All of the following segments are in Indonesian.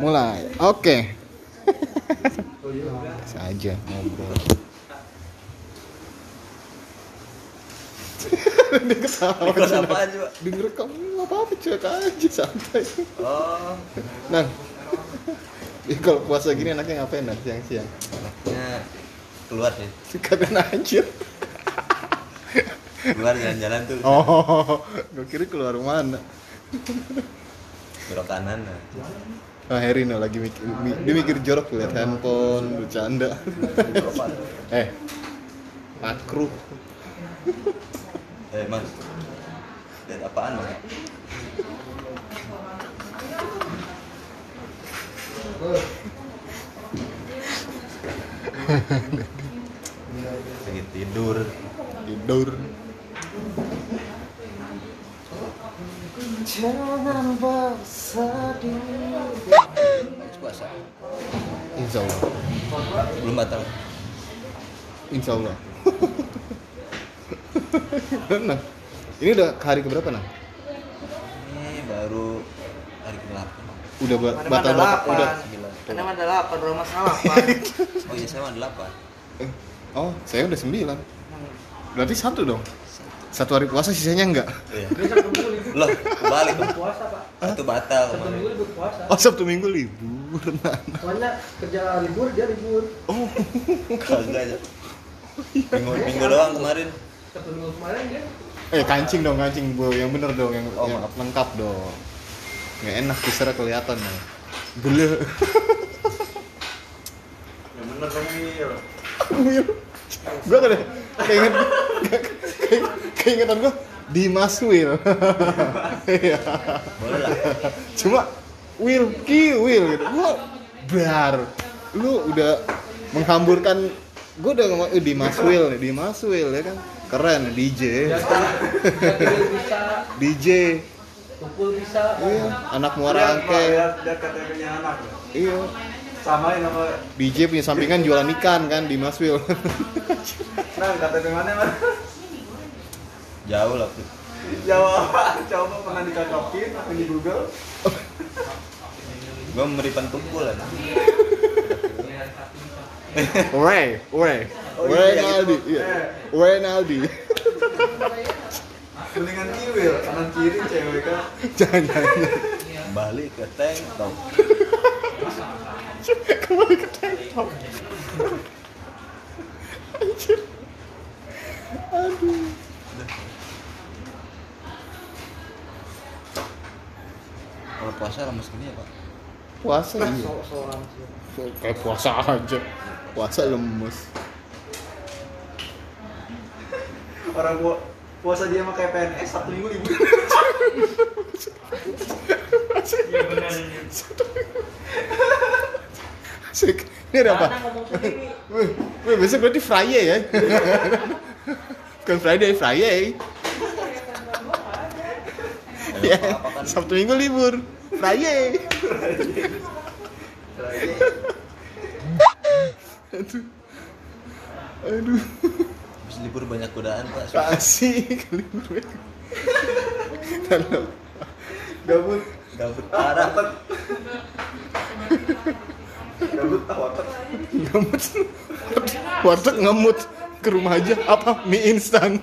mulai. Oke. Saja ngobrol. Dia ketawa. Ikut apa aja, Pak? denger kamu apa-apa cuek aja santai. Oh, nah. Ya, kalau puasa gini enaknya ngapain nah siang-siang. Ya keluar sih. kadang anjir. Keluar jalan-jalan tuh. oh gue kira keluar mana. Belok kanan. Nah. Ah, Heri nih lagi mikir, mi- dia mikir jorok lihat handphone, bercanda. eh, makruh. Eh, Mas. Lihat apaan, Mas? Lagi tidur. Tidur. Jangan bersedih. Puasa. Insya Allah. Belum batal. Insya Allah. nah, ini udah hari keberapa nah? Ini baru hari ke-8. Udah ba- Mana batal ada batal delapan. udah. Karena ada delapan, rumah salah delapan. Oh iya, saya mah 8. Eh, oh, saya udah sembilan. Berarti satu dong. Satu hari puasa sisanya enggak. Iya. Loh, kebalik dong. Puasa, Pak. Itu batal Sabtu. Minggu libur puasa. Oh, Sabtu Minggu libur. Nah. Soalnya kerja libur, dia libur. Oh, Kagak aja. Minggu, minggu doang kemarin. Sabtu Minggu kemarin dia eh kancing dong, kancing bu, yang bener dong, yang, Oh, yang maaf. lengkap dong. Nggak enak kisarnya kelihatan dong. Bele. Yang bener dong, Wil. Will. Gue kan keinget ke- keingetan gue Dimas Will. Iya. Boleh lah. Cuma Will Ki Will gitu. Gue bar. Lu udah menghamburkan gue udah ngomong eh, Dimas Will nih, Dimas Will ya kan. Keren DJ. Bisa, DJ. tukul bisa. Iya, anak Muara Angke. anak ya. Iya. Samain sama DJ punya sampingan jualan ikan kan Dimas Will. nah KTP mana mana Jauh lah, Bro. Jawa coba pernah dicocokin apa di Google Gua memberikan tukul lah. Ore, Ore. Oh, iya, Naldi. gitu. Iya. Eh. Ore Naldi. mendingan kiwil kanan kiri cewek kan Jangan jangan. Balik ke tank top. Kembali ke tank top. Kalau puasa lemes gini ya, Pak. Puasa iya. Seorang sih. Kayak puasa aja. Puasa lemes. orang gua puasa dia mah kayak PNS satu minggu libur Asik. Ini ada apa? Wih, besok berarti Friday ya? Bukan Friday, Friday. Ya, apa kan? Sabtu Minggu libur. Friday. Aduh. Aduh. Habis libur banyak godaan, Pak. Kasih libur. Kalau gabut Gabut parah. gabut ah otak ngemut. Warteg ngemut ke rumah aja apa mie instan.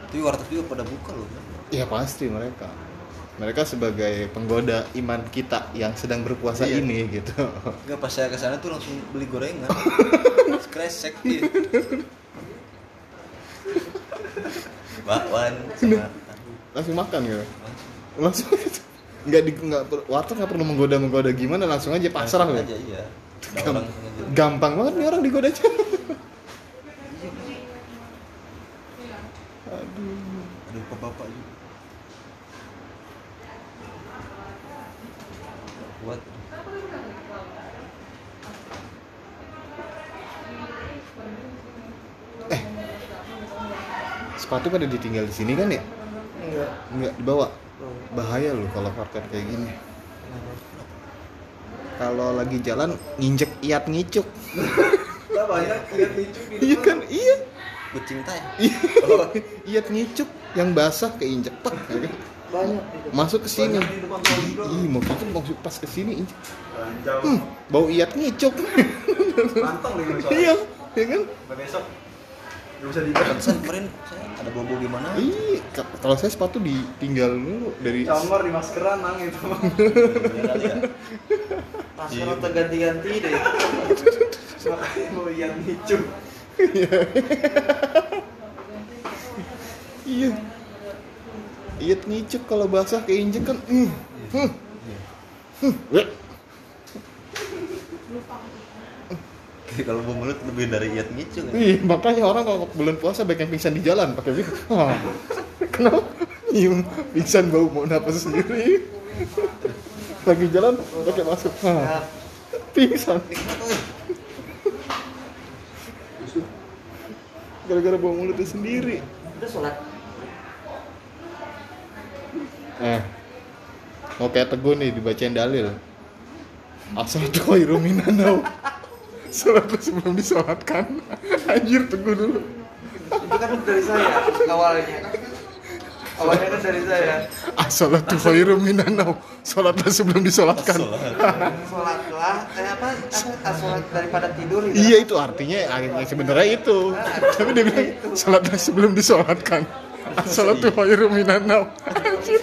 Tapi warteg juga pada buka loh. Bro. Ya pasti mereka. Mereka sebagai penggoda iman kita yang sedang berpuasa Iya. ini gitu. Enggak pas saya ke sana tuh langsung beli gorengan. Kresek dia. Bakwan sama. Langsung makan gitu. Langsung nggak di nggak per- warteg nggak perlu menggoda menggoda gimana langsung aja pasrah Langsung loh. aja iya. Ada Gam- orang aja. gampang banget nih orang digoda aja. Aduh. Ada bapak juga. Kuat. Sepatu pada ditinggal di sini kan ya? enggak Nggak dibawa. Bahaya loh kalau parkir kayak gini. Kalau lagi jalan nginjek iat ngicuk. lah banyak lucu di Iya kan? Iya. kucing tay iya ngicuk yang basah keinjek pek ya kan? Banyak itu. masuk ke sini ih mau gitu masuk pas ke sini injek hmm, bau iat ngicuk gue iya ya kan besok. Gak bisa pantesan kemarin saya ada bobo gimana Iya, ka- kalau saya sepatu ditinggal dulu dari Camar di maskeran nang itu. Iya kali ya Masker terganti-ganti deh. Makanya mau lihat nicu. iya. Iat ngicuk kalau basah keinjek kan. Hmm. Hmm. Hmm. Kalau bau mulut lebih dari iat ngicu kan Ih, makanya orang kalau bulan puasa banyak yang pingsan di jalan pakai gitu. Ah. Kenapa? Nyium pingsan bau mau napas sendiri. Lagi jalan pakai masuk. Ah. Pingsan. Gara-gara bau mulutnya sendiri. Udah sholat. Eh, mau kayak teguh nih dibacain dalil. Asal khairu minanau. Salat lu sebelum disolatkan. Anjir teguh dulu. Itu kan dari saya awalnya. Awalnya kan dari saya. As-salatu khairu minanau. Salatlah sebelum disolatkan. Sholatlah, eh apa? apa sholat daripada tidur gitu. Iya itu artinya artinya sebenarnya itu. Tapi dia bilang salatlah sebelum disolatkan. As-salatu khairu minanau. Anjir.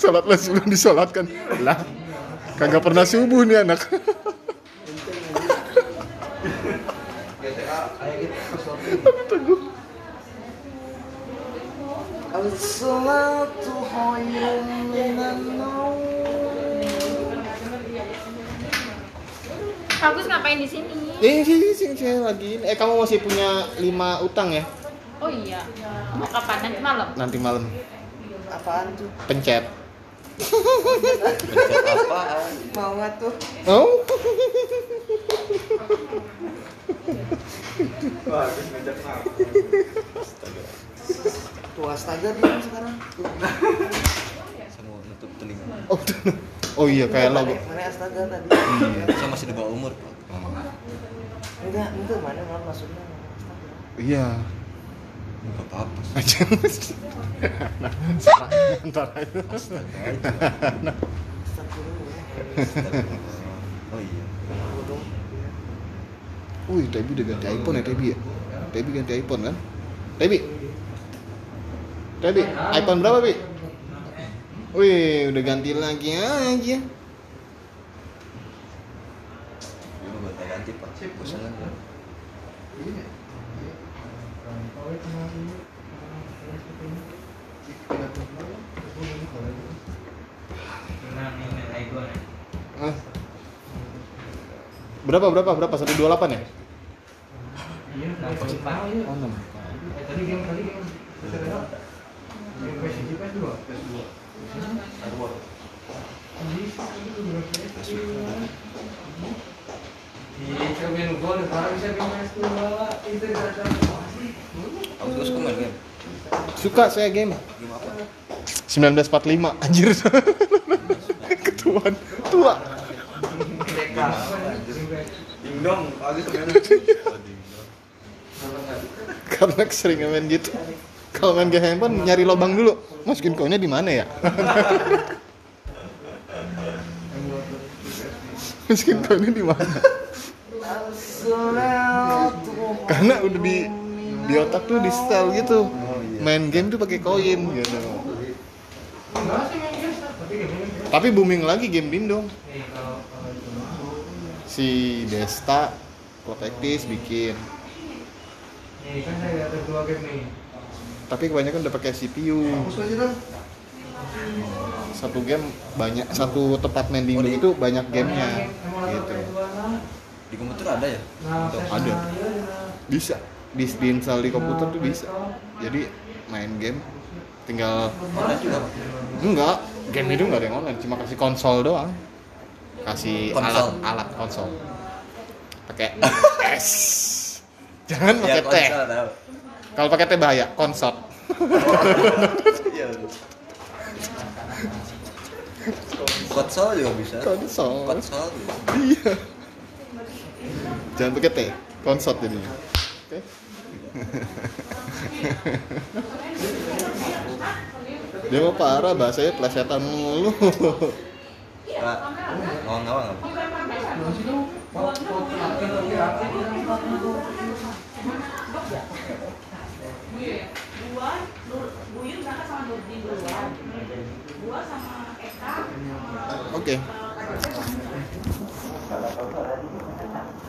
Salatlah sebelum disolatkan. Lah, kagak pernah subuh nih anak. Khairun minan naum. Bagus ngapain di sini? Eh, sini, sini, sini lagi. Eh, kamu masih punya lima utang ya? Oh iya. Mau kapan? Nanti malam. Nanti malam. Apaan tuh? Pencet. Pencet apaan Mau tuh? Oh. Wah, habis ngajak nang. Tuh astaga dia sekarang. saya mau nutup telinga Oh, oh iya kayak lo. Mana astaga tadi? saya masih di bawah umur pak Enggak, itu mana mana maksudnya? Astaga. Iya. nggak apa-apa Aja. Ntar aja. Astagfirullah. oh iya. Wih, Tebi udah ganti iPhone ya Tebi ya? Tebi ganti iPhone kan? Tebi. Tebi, iPhone berapa, Bi? Wih, udah ganti lagi aja. Ini buat ganti pak bosan aja Ah. Berapa berapa berapa? 128 ya? Oh, 6. kamu juga suka main game Suka saya game. game apa 1945 anjir. Ketuaan tua. Dingdong. Karena sering main gitu. Kalau main game handphone nyari lubang dulu. Masukin koinnya di mana ya? Masukin koinnya di mana? Karena udah di di otak tuh di style gitu. Main game tuh pakai koin gitu. Tapi booming lagi game Dindong. Si Desta Protektis bikin. Nih kan saya ada dua game nih. Tapi kebanyakan udah pakai CPU. Satu game banyak satu tempat main Dindong itu banyak gamenya gitu. di komputer ada ya? Nah, Ada. Bisa. Di diinstal di komputer tuh bisa. Jadi main game. Tinggal online juga? Enggak. Game itu enggak ada yang online. Cuma kasih konsol doang. Kasih Konsol. alat alat konsol. Pakai S. Jangan pakai ya T kalau pakai teh bahaya, konsort. Iya. konsol juga bisa. Konsol. Konsol. Iya. Jangan pakai teh, konsort ini. Oke. Dia mau parah bahasanya plesetan mulu. Pak, ngomong apa? Ya? Gua, Nur, Buyur berangkat sama Nurdin duluan. Gua sama Eka sama Oke. Eh, okay.